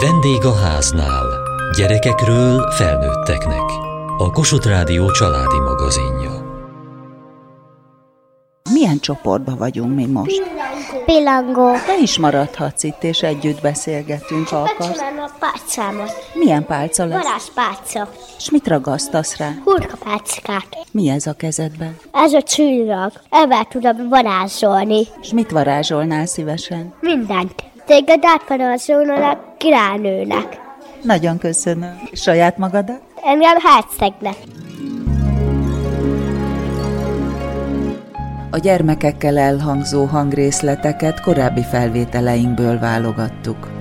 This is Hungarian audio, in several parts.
Vendég a háznál. Gyerekekről felnőtteknek. A Kossuth Rádió családi magazinja. Milyen csoportban vagyunk mi most? Pilangó. Te is maradhatsz itt, és együtt beszélgetünk, ha akarsz. A pálcámat. Milyen pálca lesz? Varázspálca. És mit ragasztasz rá? Hurkapáckát. Mi ez a kezedben? Ez a csillag. Ebben tudom varázsolni. És mit varázsolnál szívesen? Mindent. Téged átvarázsolnak királynőnek. Nagyon köszönöm. Saját magadat? Engem hercegnek. A gyermekekkel elhangzó hangrészleteket korábbi felvételeinkből válogattuk.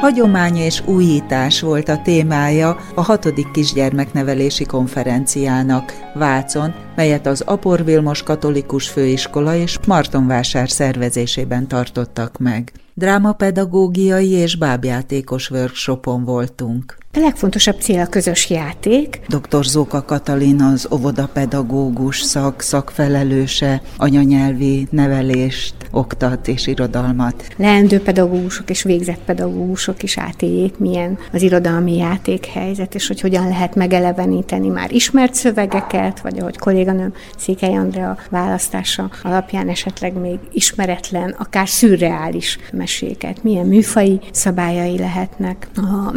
Hagyomány és újítás volt a témája a hatodik kisgyermeknevelési konferenciának Vácon, melyet az Apor Vilmos Katolikus Főiskola és Martonvásár szervezésében tartottak meg. Drámapedagógiai és bábjátékos workshopon voltunk. A legfontosabb cél a közös játék. Dr. Zóka Katalin az óvodapedagógus szak, szakfelelőse, anyanyelvi nevelést, oktat és irodalmat. Leendő pedagógusok és végzett pedagógusok is átéljék, milyen az irodalmi játékhelyzet, és hogy hogyan lehet megeleveníteni már ismert szövegeket, vagy ahogy kolléganőm Székely Andrea választása alapján esetleg még ismeretlen, akár szürreális meséket, milyen műfai szabályai lehetnek a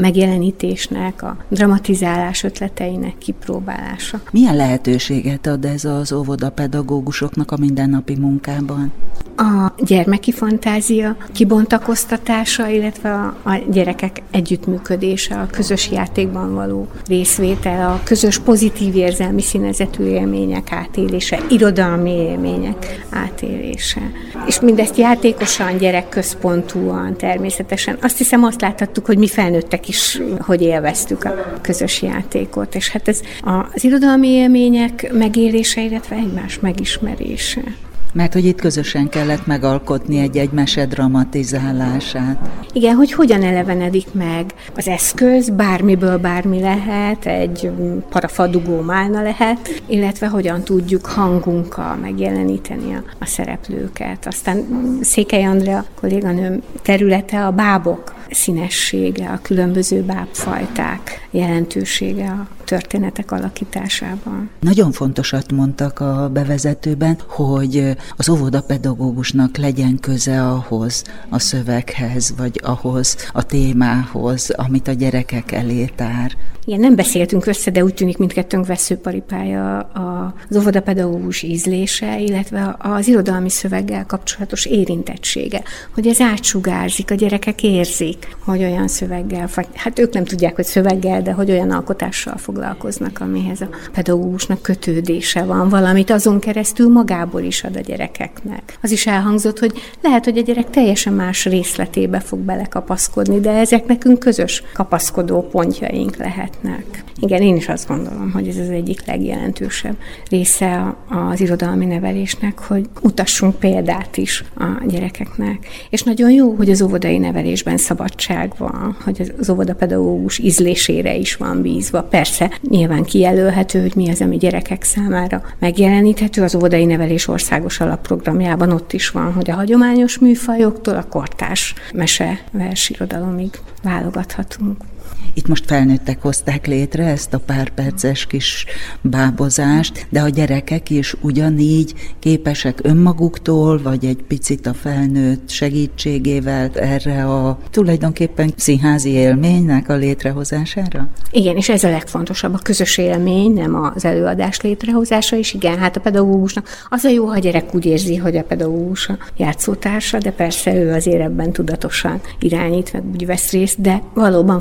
megjelenítésnek, a dramatizálás ötleteinek kipróbálása. Milyen lehetőséget ad ez az óvodapedagógusoknak a mindennapi munkában? A gyermeki fantázia kibontakoztatása, illetve a, a gyerekek együttműködése, a közös játékban való részvétel, a közös pozitív érzelmi színezetű élmények átélése, irodalmi élmények átélése. És mindezt játékosan, gyerekközpontúan természetesen. Azt hiszem azt láthattuk, hogy mi felnőttek is, hogy élveztük a közös játékot, és hát ez az irodalmi élmények megélése, illetve egymás megismerése. Mert hogy itt közösen kellett megalkotni egy-egy mese dramatizálását. Igen, hogy hogyan elevenedik meg az eszköz, bármiből bármi lehet, egy parafadugó málna lehet, illetve hogyan tudjuk hangunkkal megjeleníteni a, a szereplőket. Aztán Székely Andrea kolléganőm területe a bábok színessége, a különböző bábfajták jelentősége a történetek alakításában. Nagyon fontosat mondtak a bevezetőben, hogy az óvodapedagógusnak legyen köze ahhoz a szöveghez, vagy ahhoz a témához, amit a gyerekek elé tár. Igen, nem beszéltünk össze, de úgy tűnik mindkettőnk veszőparipája az óvodapedagógus ízlése, illetve az irodalmi szöveggel kapcsolatos érintettsége, hogy ez átsugárzik, a gyerekek érzik, hogy olyan szöveggel, hát ők nem tudják, hogy szöveggel, de hogy olyan alkotással foglalkoznak, amihez a pedagógusnak kötődése van, valamit azon keresztül magából is ad a gyerekeknek. Az is elhangzott, hogy lehet, hogy a gyerek teljesen más részletébe fog belekapaszkodni, de ezek nekünk közös kapaszkodó pontjaink lehet lehetnek. Igen, én is azt gondolom, hogy ez az egyik legjelentősebb része az irodalmi nevelésnek, hogy mutassunk példát is a gyerekeknek. És nagyon jó, hogy az óvodai nevelésben szabadság van, hogy az óvodapedagógus ízlésére is van bízva. Persze, nyilván kijelölhető, hogy mi az, ami gyerekek számára megjeleníthető. Az óvodai nevelés országos alapprogramjában ott is van, hogy a hagyományos műfajoktól a kortás mese versirodalomig válogathatunk. Itt most felnőttek hozták létre ezt a pár perces kis bábozást, de a gyerekek is ugyanígy képesek önmaguktól, vagy egy picit a felnőtt segítségével erre a tulajdonképpen színházi élménynek a létrehozására? Igen, és ez a legfontosabb, a közös élmény, nem az előadás létrehozása is. Igen, hát a pedagógusnak az a jó, ha a gyerek úgy érzi, hogy a pedagógus a játszótársa, de persze ő azért ebben tudatosan irányít, meg úgy vesz részt, de valóban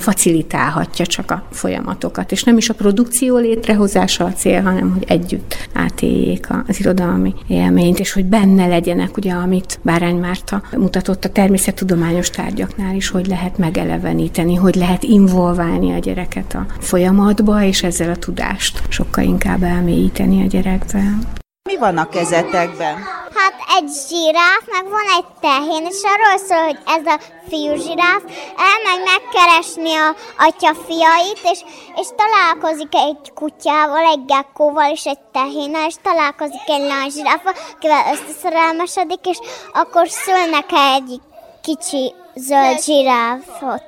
facilitálhatja csak a folyamatokat. És nem is a produkció létrehozása a cél, hanem hogy együtt átéljék az irodalmi élményt, és hogy benne legyenek, ugye, amit Bárány Márta mutatott a természettudományos tárgyaknál is, hogy lehet megeleveníteni, hogy lehet involválni a gyereket a folyamatba, és ezzel a tudást sokkal inkább elmélyíteni a gyerekben. Mi van a kezetekben? Hát egy zsiráf, meg van egy tehén, és arról szól, hogy ez a fiú zsiráf elmegy megkeresni a atya fiait, és, és találkozik egy kutyával, egy gekkóval és egy tehénnel, és találkozik egy lány zsiráfval, akivel összeszerelmesedik, és akkor szülnek egy kicsi zöld zsiráfot.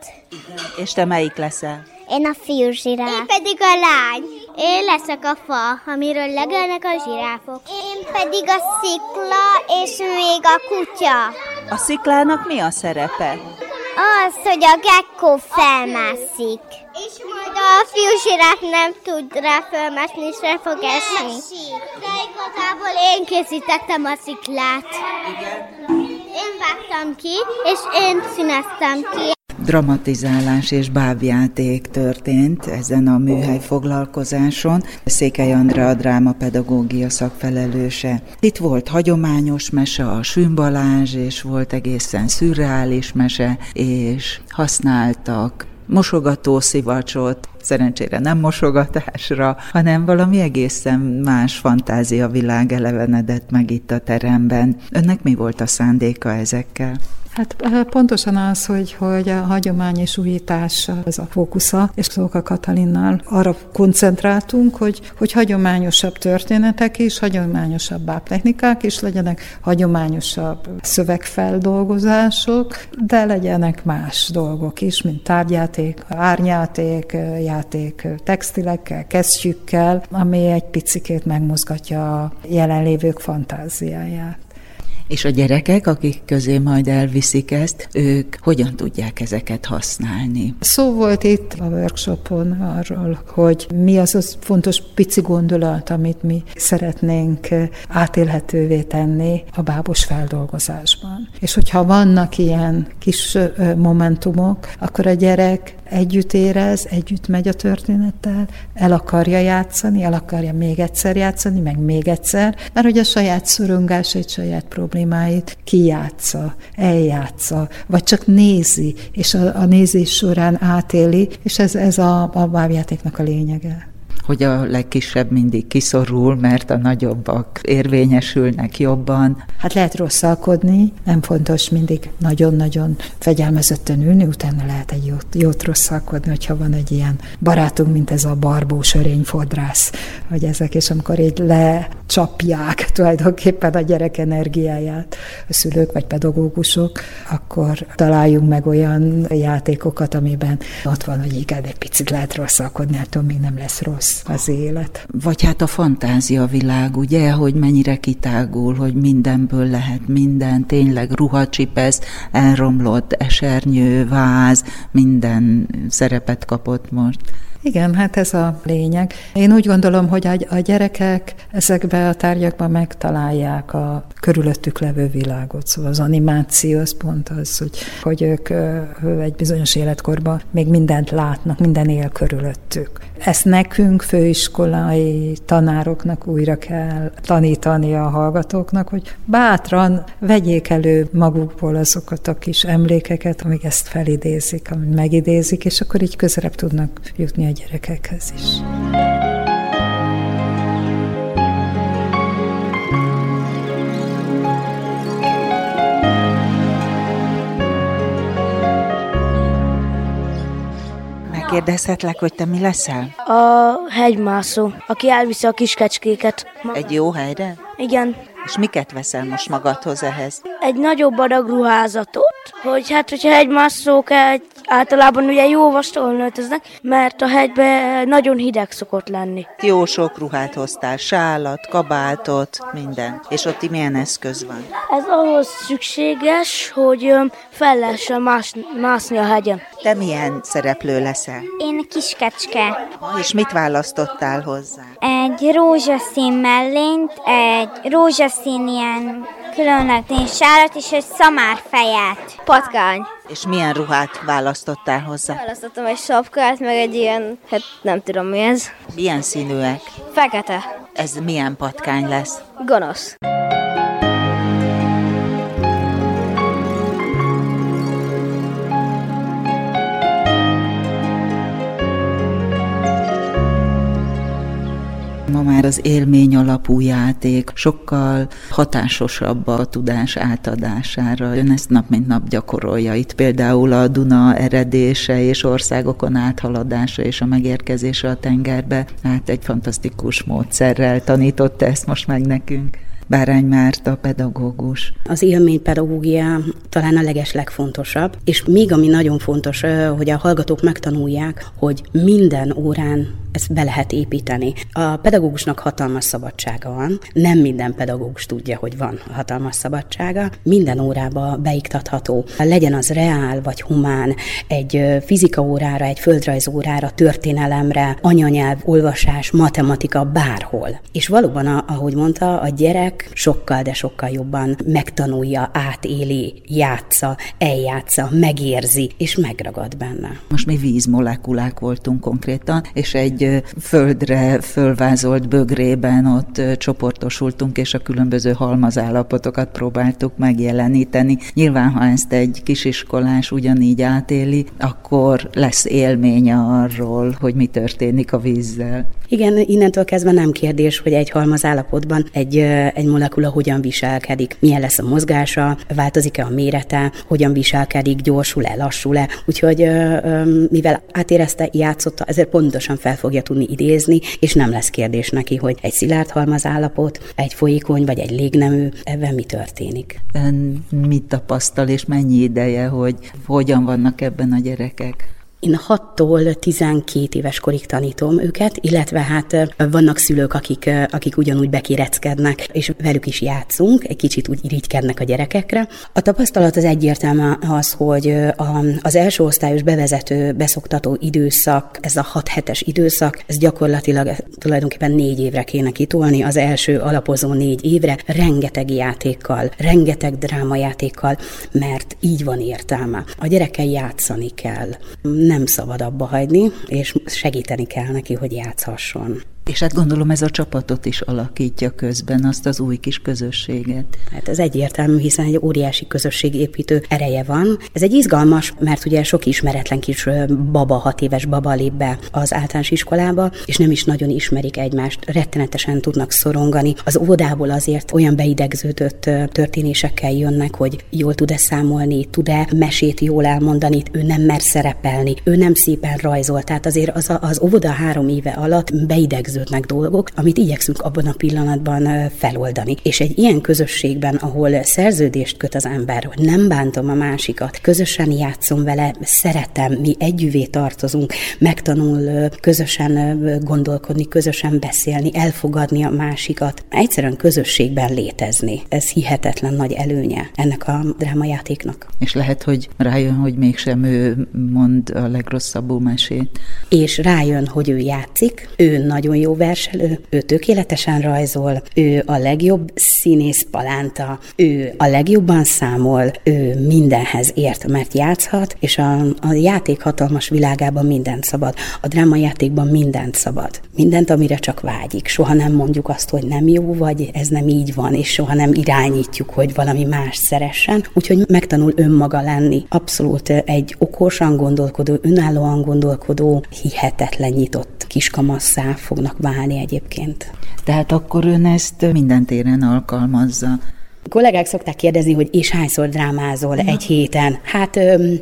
És te melyik leszel? Én a fiú zsiráf. Én pedig a lány. Én leszek a fa, amiről legelnek a zsiráfok. Én pedig a szikla, és még a kutya. A sziklának mi a szerepe? Az, hogy a gekkó felmászik. És majd a fiú zsiráf nem tud rá felmászni, és rá fog esni. De igazából én készítettem a sziklát. Igen. Én vágtam ki, és én színeztem ki dramatizálás és bábjáték történt ezen a műhely foglalkozáson. Székely Andrea a drámapedagógia szakfelelőse. Itt volt hagyományos mese, a Sűn és volt egészen szürreális mese, és használtak mosogató szivacsot, szerencsére nem mosogatásra, hanem valami egészen más fantáziavilág elevenedett meg itt a teremben. Önnek mi volt a szándéka ezekkel? Hát pontosan az, hogy, hogy a hagyomány és újítás az a fókusza, és Szóka Katalinnal arra koncentráltunk, hogy, hogy hagyományosabb történetek is, hagyományosabb bábtechnikák is legyenek, hagyományosabb szövegfeldolgozások, de legyenek más dolgok is, mint tárgyjáték, árnyáték, játék textilekkel, kesztyűkkel, ami egy picikét megmozgatja a jelenlévők fantáziáját. És a gyerekek, akik közé majd elviszik ezt, ők hogyan tudják ezeket használni? Szó volt itt a workshopon arról, hogy mi az az fontos pici gondolat, amit mi szeretnénk átélhetővé tenni a bábos feldolgozásban. És hogyha vannak ilyen kis momentumok, akkor a gyerek együtt érez, együtt megy a történettel, el akarja játszani, el akarja még egyszer játszani, meg még egyszer, mert hogy a saját szorongásait, saját problémáit kijátsza, eljátsza, vagy csak nézi, és a, a nézés során átéli, és ez, ez a, a bábjátéknak a lényege hogy a legkisebb mindig kiszorul, mert a nagyobbak érvényesülnek jobban. Hát lehet rosszalkodni, nem fontos mindig nagyon-nagyon fegyelmezetten ülni, utána lehet egy jót, jót rosszalkodni, hogyha van egy ilyen barátunk, mint ez a barbó sörényfodrász, hogy ezek, és amikor így lecsapják tulajdonképpen a gyerek energiáját, a szülők vagy pedagógusok, akkor találjunk meg olyan játékokat, amiben ott van, hogy igen, egy picit lehet rosszalkodni, attól még nem lesz rossz az élet. Vagy hát a fantázia világ, ugye, hogy mennyire kitágul, hogy mindenből lehet minden, tényleg ruhacsipesz, elromlott esernyő, váz, minden szerepet kapott most. Igen, hát ez a lényeg. Én úgy gondolom, hogy a, gyerekek ezekbe a tárgyakban megtalálják a körülöttük levő világot. Szóval az animáció az pont az, hogy, hogy ők egy bizonyos életkorban még mindent látnak, minden él körülöttük. Ezt nekünk, főiskolai tanároknak újra kell tanítani a hallgatóknak, hogy bátran vegyék elő magukból azokat a kis emlékeket, amik ezt felidézik, amik megidézik, és akkor így közelebb tudnak jutni a gyerekekhez is. Kérdezhetlek, hogy te mi leszel? A hegymászó, aki elviszi a kiskecskéket. Egy jó helyre? Igen. És miket veszel most magadhoz ehhez? Egy nagyobb adag ruházatot, hogy hát, hogyha hegymászók egy általában ugye jó vastagon öltöznek, mert a hegyben nagyon hideg szokott lenni. Jó sok ruhát hoztál, sálat, kabátot, minden. És ott milyen eszköz van? Ez ahhoz szükséges, hogy fel lehessen más, mászni a hegyen. Te milyen szereplő leszel? Én kiskecske. És mit választottál hozzá? Egy rózsaszín mellényt, egy rózsaszín ilyen különleges sárat és egy szamárfejet. Patkány. És milyen ruhát választottál hozzá? Választottam egy sapkát, meg egy ilyen, hát nem tudom mi ez. Milyen színűek? Fekete. Ez milyen patkány lesz? Gonosz. Az élmény alapú játék sokkal hatásosabb a tudás átadására. Ön ezt nap mint nap gyakorolja. Itt például a Duna eredése és országokon áthaladása és a megérkezése a tengerbe, hát egy fantasztikus módszerrel tanította ezt most meg nekünk. Bárány Márta pedagógus. Az élménypedagógia talán a leges legfontosabb, és még ami nagyon fontos, hogy a hallgatók megtanulják, hogy minden órán ezt be lehet építeni. A pedagógusnak hatalmas szabadsága van. Nem minden pedagógus tudja, hogy van hatalmas szabadsága. Minden órába beiktatható. Legyen az reál vagy humán, egy fizika órára, egy földrajz órára, történelemre, anyanyelv, olvasás, matematika, bárhol. És valóban, ahogy mondta, a gyerek sokkal, de sokkal jobban megtanulja, átéli, játsza, eljátsza, megérzi, és megragad benne. Most mi vízmolekulák voltunk konkrétan, és egy földre fölvázolt bögrében ott csoportosultunk, és a különböző halmazállapotokat próbáltuk megjeleníteni. Nyilván, ha ezt egy kisiskolás ugyanígy átéli, akkor lesz élménye arról, hogy mi történik a vízzel. Igen, innentől kezdve nem kérdés, hogy egy halmazállapotban egy, egy molekula hogyan viselkedik, milyen lesz a mozgása, változik-e a mérete, hogyan viselkedik, gyorsul-e, lassul-e. Úgyhogy mivel átérezte, játszotta, ezért pontosan fel fogja tudni idézni, és nem lesz kérdés neki, hogy egy szilárd halmazállapot, egy folyékony vagy egy légnemű, ebben mi történik. Ön mit tapasztal, és mennyi ideje, hogy hogyan vannak ebben a gyerekek? Én 6-tól 12 éves korig tanítom őket, illetve hát vannak szülők, akik, akik ugyanúgy bekéreckednek, és velük is játszunk, egy kicsit úgy irigykednek a gyerekekre. A tapasztalat az egyértelmű az, hogy az első osztályos bevezető, beszoktató időszak, ez a 6 hetes időszak, ez gyakorlatilag tulajdonképpen négy évre kéne kitolni, az első alapozó négy évre, rengeteg játékkal, rengeteg drámajátékkal, mert így van értelme. A gyerekkel játszani kell. Nem nem szabad abba hagyni, és segíteni kell neki, hogy játszhasson. És hát gondolom ez a csapatot is alakítja közben, azt az új kis közösséget. Hát ez egyértelmű, hiszen egy óriási közösségépítő ereje van. Ez egy izgalmas, mert ugye sok ismeretlen kis baba, hat éves baba lép be az általános iskolába, és nem is nagyon ismerik egymást, rettenetesen tudnak szorongani. Az óvodából azért olyan beidegződött történésekkel jönnek, hogy jól tud-e számolni, tud-e mesét jól elmondani, ő nem mer szerepelni, ő nem szépen rajzol. Tehát azért az, az óvoda három éve alatt beidegződött érződnek dolgok, amit igyekszünk abban a pillanatban feloldani. És egy ilyen közösségben, ahol szerződést köt az ember, hogy nem bántom a másikat, közösen játszom vele, szeretem, mi együvé tartozunk, megtanul közösen gondolkodni, közösen beszélni, elfogadni a másikat, egyszerűen közösségben létezni. Ez hihetetlen nagy előnye ennek a drámajátéknak. És lehet, hogy rájön, hogy mégsem ő mond a legrosszabbul mesét. És rájön, hogy ő játszik, ő nagyon jó verselő, ő tökéletesen rajzol, ő a legjobb színész palánta, ő a legjobban számol, ő mindenhez ért, mert játszhat, és a, a játék hatalmas világában mindent szabad. A drámajátékban mindent szabad. Mindent, amire csak vágyik. Soha nem mondjuk azt, hogy nem jó vagy, ez nem így van, és soha nem irányítjuk, hogy valami más szeressen. Úgyhogy megtanul önmaga lenni. Abszolút egy okosan gondolkodó, önállóan gondolkodó, hihetetlen nyitott kiskamasszá fognak válni egyébként. Tehát akkor ön ezt minden téren alkalmazza. A kollégák szokták kérdezni, hogy és hányszor drámázol ja. egy héten? Hát öm,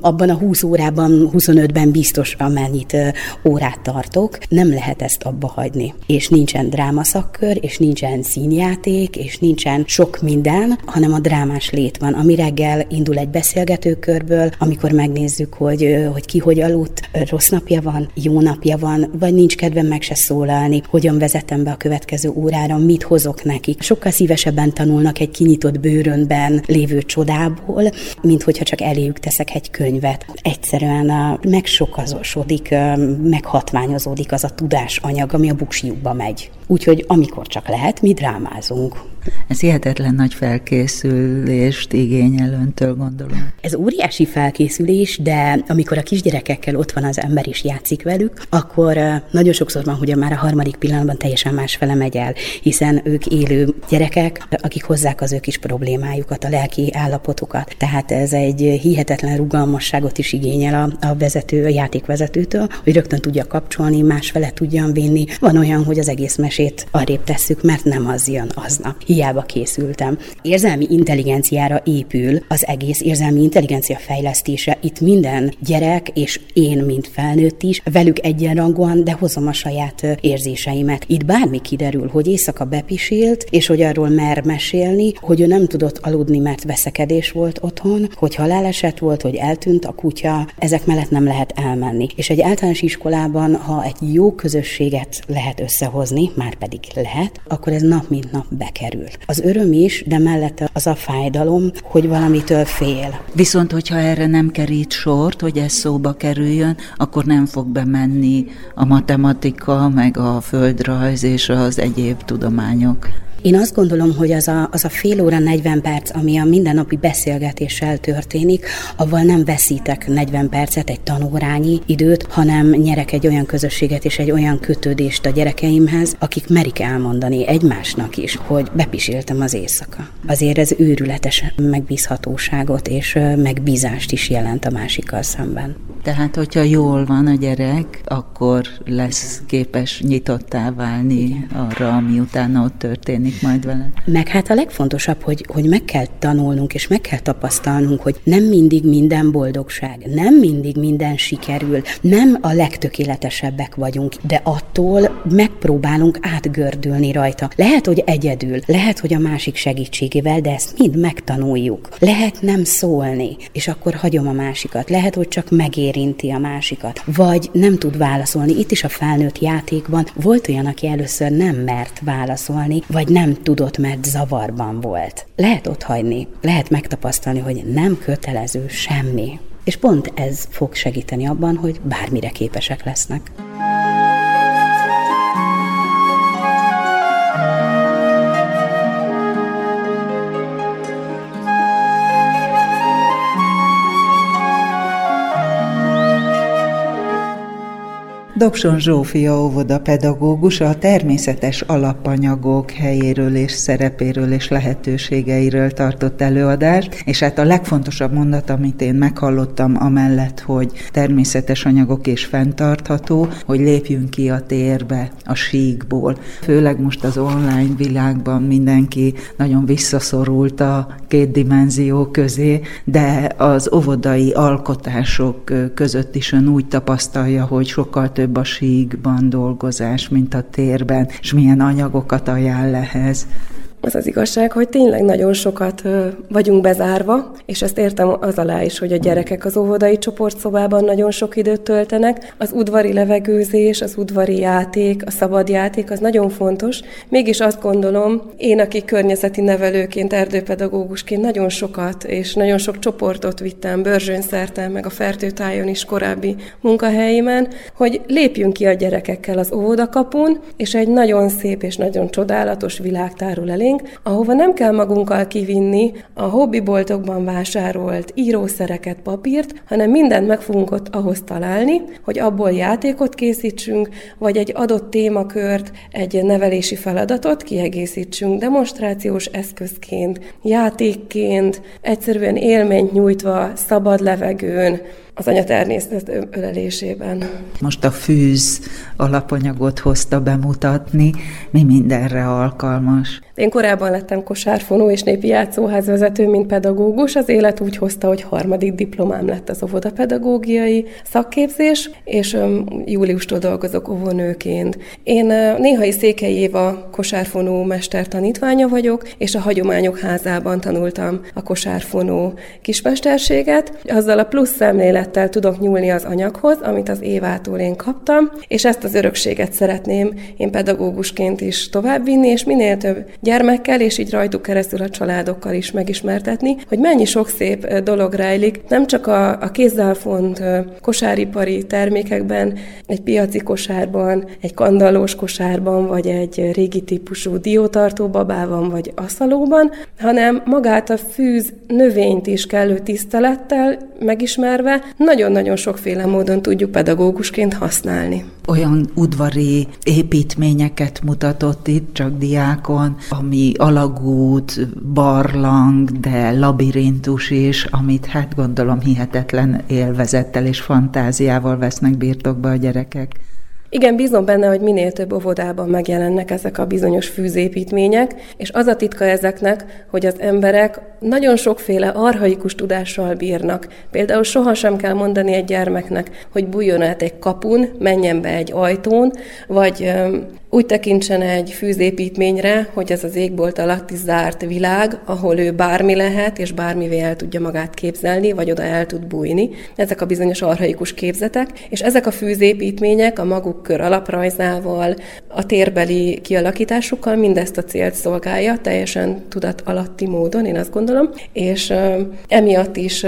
abban a 20 órában, 25-ben biztos, amennyit ö, órát tartok. Nem lehet ezt abba hagyni. És nincsen drámaszakkör, és nincsen színjáték, és nincsen sok minden, hanem a drámás lét van, ami reggel indul egy beszélgetőkörből, amikor megnézzük, hogy, hogy ki hogy aludt, rossz napja van, jó napja van, vagy nincs kedvem meg se szólalni, hogyan vezetem be a következő órára, mit hozok nekik. Sokkal szívesebben tanul tanulnak egy kinyitott bőrönben lévő csodából, mint hogyha csak eléjük teszek egy könyvet. Egyszerűen a, megsokazosodik, meghatványozódik az a tudásanyag, ami a buksijukba megy. Úgyhogy amikor csak lehet, mi drámázunk. Ez hihetetlen nagy felkészülést igényel öntől, gondolom. Ez óriási felkészülés, de amikor a kisgyerekekkel ott van az ember és játszik velük, akkor nagyon sokszor van, hogy már a harmadik pillanatban teljesen más fele megy el, hiszen ők élő gyerekek, akik hozzák az ő kis problémájukat, a lelki állapotukat. Tehát ez egy hihetetlen rugalmasságot is igényel a, a vezető, a játékvezetőtől, hogy rögtön tudja kapcsolni, más fele tudjan vinni. Van olyan, hogy az egész mesét arrébb tesszük, mert nem az jön aznap. Hiába készültem. Érzelmi intelligenciára épül az egész érzelmi intelligencia fejlesztése. Itt minden gyerek és én, mint felnőtt is, velük egyenrangúan, de hozom a saját érzéseimet. Itt bármi kiderül, hogy éjszaka bepisilt, és hogy arról mer mesélni, hogy ő nem tudott aludni, mert veszekedés volt otthon, hogy haláleset volt, hogy eltűnt a kutya, ezek mellett nem lehet elmenni. És egy általános iskolában, ha egy jó közösséget lehet összehozni, már pedig lehet, akkor ez nap mint nap bekerül. Az öröm is, de mellette az a fájdalom, hogy valamitől fél. Viszont, hogyha erre nem kerít sort, hogy ez szóba kerüljön, akkor nem fog bemenni a matematika, meg a földrajz és az egyéb tudományok. Én azt gondolom, hogy az a, az a fél óra, 40 perc, ami a mindennapi beszélgetéssel történik, avval nem veszítek 40 percet, egy tanórányi időt, hanem nyerek egy olyan közösséget és egy olyan kötődést a gyerekeimhez, akik merik elmondani egymásnak is, hogy bepiséltem az éjszaka. Azért ez őrületes megbízhatóságot és megbízást is jelent a másikkal szemben. Tehát, hogyha jól van a gyerek, akkor lesz képes nyitottá válni arra, ami utána ott történik majd vele. Meg hát a legfontosabb, hogy, hogy meg kell tanulnunk, és meg kell tapasztalnunk, hogy nem mindig minden boldogság, nem mindig minden sikerül, nem a legtökéletesebbek vagyunk, de attól megpróbálunk átgördülni rajta. Lehet, hogy egyedül, lehet, hogy a másik segítségével, de ezt mind megtanuljuk. Lehet nem szólni, és akkor hagyom a másikat. Lehet, hogy csak megér érinti a másikat, vagy nem tud válaszolni. Itt is a felnőtt játékban volt olyan, aki először nem mert válaszolni, vagy nem tudott, mert zavarban volt. Lehet ott hagyni, lehet megtapasztalni, hogy nem kötelező semmi. És pont ez fog segíteni abban, hogy bármire képesek lesznek. Dobson Zsófia óvoda pedagógus a természetes alapanyagok helyéről és szerepéről és lehetőségeiről tartott előadást, és hát a legfontosabb mondat, amit én meghallottam amellett, hogy természetes anyagok és fenntartható, hogy lépjünk ki a térbe, a síkból. Főleg most az online világban mindenki nagyon visszaszorult a két dimenzió közé, de az óvodai alkotások között is ön úgy tapasztalja, hogy sokkal több a síkban dolgozás, mint a térben, és milyen anyagokat ajánl ehhez. Az az igazság, hogy tényleg nagyon sokat vagyunk bezárva, és ezt értem az alá is, hogy a gyerekek az óvodai csoportszobában nagyon sok időt töltenek. Az udvari levegőzés, az udvari játék, a szabad játék az nagyon fontos. Mégis azt gondolom, én, aki környezeti nevelőként, erdőpedagógusként nagyon sokat és nagyon sok csoportot vittem Börzsönszerte, meg a Fertőtájon is korábbi munkahelyémen, hogy lépjünk ki a gyerekekkel az óvodakapun, és egy nagyon szép és nagyon csodálatos világ tárul elénk, szeretnénk, ahova nem kell magunkkal kivinni a hobbiboltokban vásárolt írószereket, papírt, hanem mindent meg fogunk ott ahhoz találni, hogy abból játékot készítsünk, vagy egy adott témakört, egy nevelési feladatot kiegészítsünk demonstrációs eszközként, játékként, egyszerűen élményt nyújtva szabad levegőn, az anyatermészet ölelésében. Most a fűz alapanyagot hozta bemutatni, mi mindenre alkalmas. Én korábban lettem kosárfonó és népi játszóházvezető, mint pedagógus. Az élet úgy hozta, hogy harmadik diplomám lett az óvodapedagógiai szakképzés, és júliustól dolgozok óvónőként. Én néhai Székely Éva kosárfonó mester tanítványa vagyok, és a Hagyományok Házában tanultam a kosárfonó kismesterséget. Azzal a plusz szemlélet szeretettel tudok nyúlni az anyaghoz, amit az Évától én kaptam, és ezt az örökséget szeretném én pedagógusként is továbbvinni, és minél több gyermekkel, és így rajtuk keresztül a családokkal is megismertetni, hogy mennyi sok szép dolog rejlik, nem csak a, a kézzel font kosáripari termékekben, egy piaci kosárban, egy kandallós kosárban, vagy egy régi típusú diótartó babában, vagy aszalóban, hanem magát a fűz növényt is kellő tisztelettel megismerve nagyon-nagyon sokféle módon tudjuk pedagógusként használni. Olyan udvari építményeket mutatott itt csak diákon, ami alagút, barlang, de labirintus is, amit hát gondolom hihetetlen élvezettel és fantáziával vesznek birtokba a gyerekek. Igen, bízom benne, hogy minél több óvodában megjelennek ezek a bizonyos fűzépítmények, és az a titka ezeknek, hogy az emberek nagyon sokféle arhaikus tudással bírnak. Például sohasem kell mondani egy gyermeknek, hogy bújjon át egy kapun, menjen be egy ajtón, vagy úgy tekintsen egy fűzépítményre, hogy ez az égbolt alatti zárt világ, ahol ő bármi lehet, és bármivé el tudja magát képzelni, vagy oda el tud bújni. Ezek a bizonyos arhaikus képzetek, és ezek a fűzépítmények a maguk kör alaprajzával, a térbeli kialakításukkal mindezt a célt szolgálja, teljesen tudat alatti módon, én azt gondolom, és emiatt is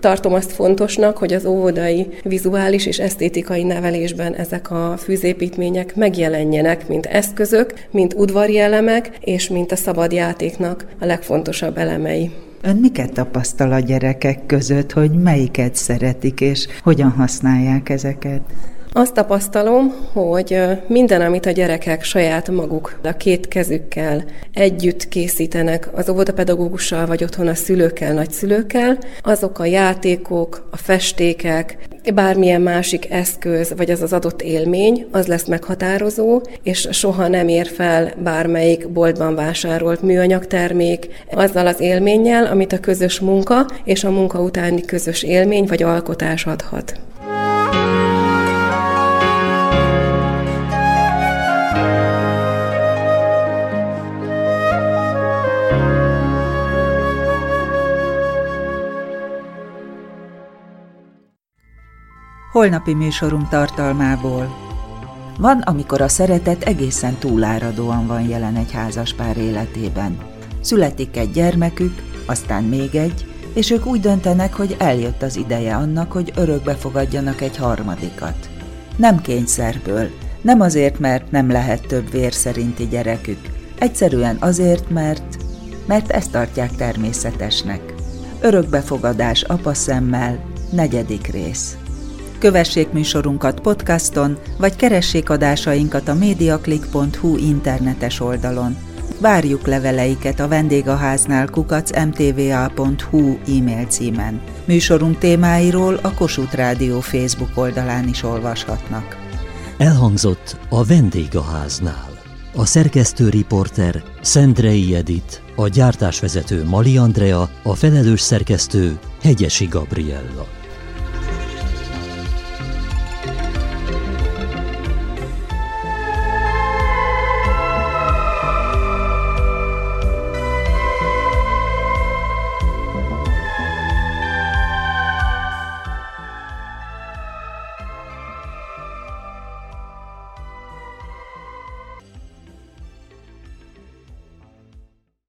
tartom azt fontosnak, hogy az óvodai vizuális és esztétikai nevelésben ezek a fűzépítmények megjelenjenek mint eszközök, mint udvari elemek, és mint a szabad játéknak a legfontosabb elemei. Ön miket tapasztal a gyerekek között, hogy melyiket szeretik, és hogyan használják ezeket? Azt tapasztalom, hogy minden, amit a gyerekek saját maguk a két kezükkel együtt készítenek az óvodapedagógussal, vagy otthon a szülőkkel, nagyszülőkkel, azok a játékok, a festékek, bármilyen másik eszköz, vagy az az adott élmény, az lesz meghatározó, és soha nem ér fel bármelyik boltban vásárolt műanyag termék azzal az élménnyel, amit a közös munka és a munka utáni közös élmény vagy alkotás adhat. Holnapi műsorunk tartalmából. Van, amikor a szeretet egészen túláradóan van jelen egy házaspár életében. Születik egy gyermekük, aztán még egy, és ők úgy döntenek, hogy eljött az ideje annak, hogy örökbe fogadjanak egy harmadikat. Nem kényszerből, nem azért, mert nem lehet több vér szerinti gyerekük, egyszerűen azért, mert, mert ezt tartják természetesnek. Örökbefogadás apa szemmel, negyedik rész. Kövessék műsorunkat podcaston, vagy keressék adásainkat a mediaclick.hu internetes oldalon. Várjuk leveleiket a vendégháznál kukac mtva.hu e-mail címen. Műsorunk témáiról a Kossuth Rádió Facebook oldalán is olvashatnak. Elhangzott a vendégháznál. A szerkesztő riporter Szendrei Edit, a gyártásvezető Mali Andrea, a felelős szerkesztő Hegyesi Gabriella.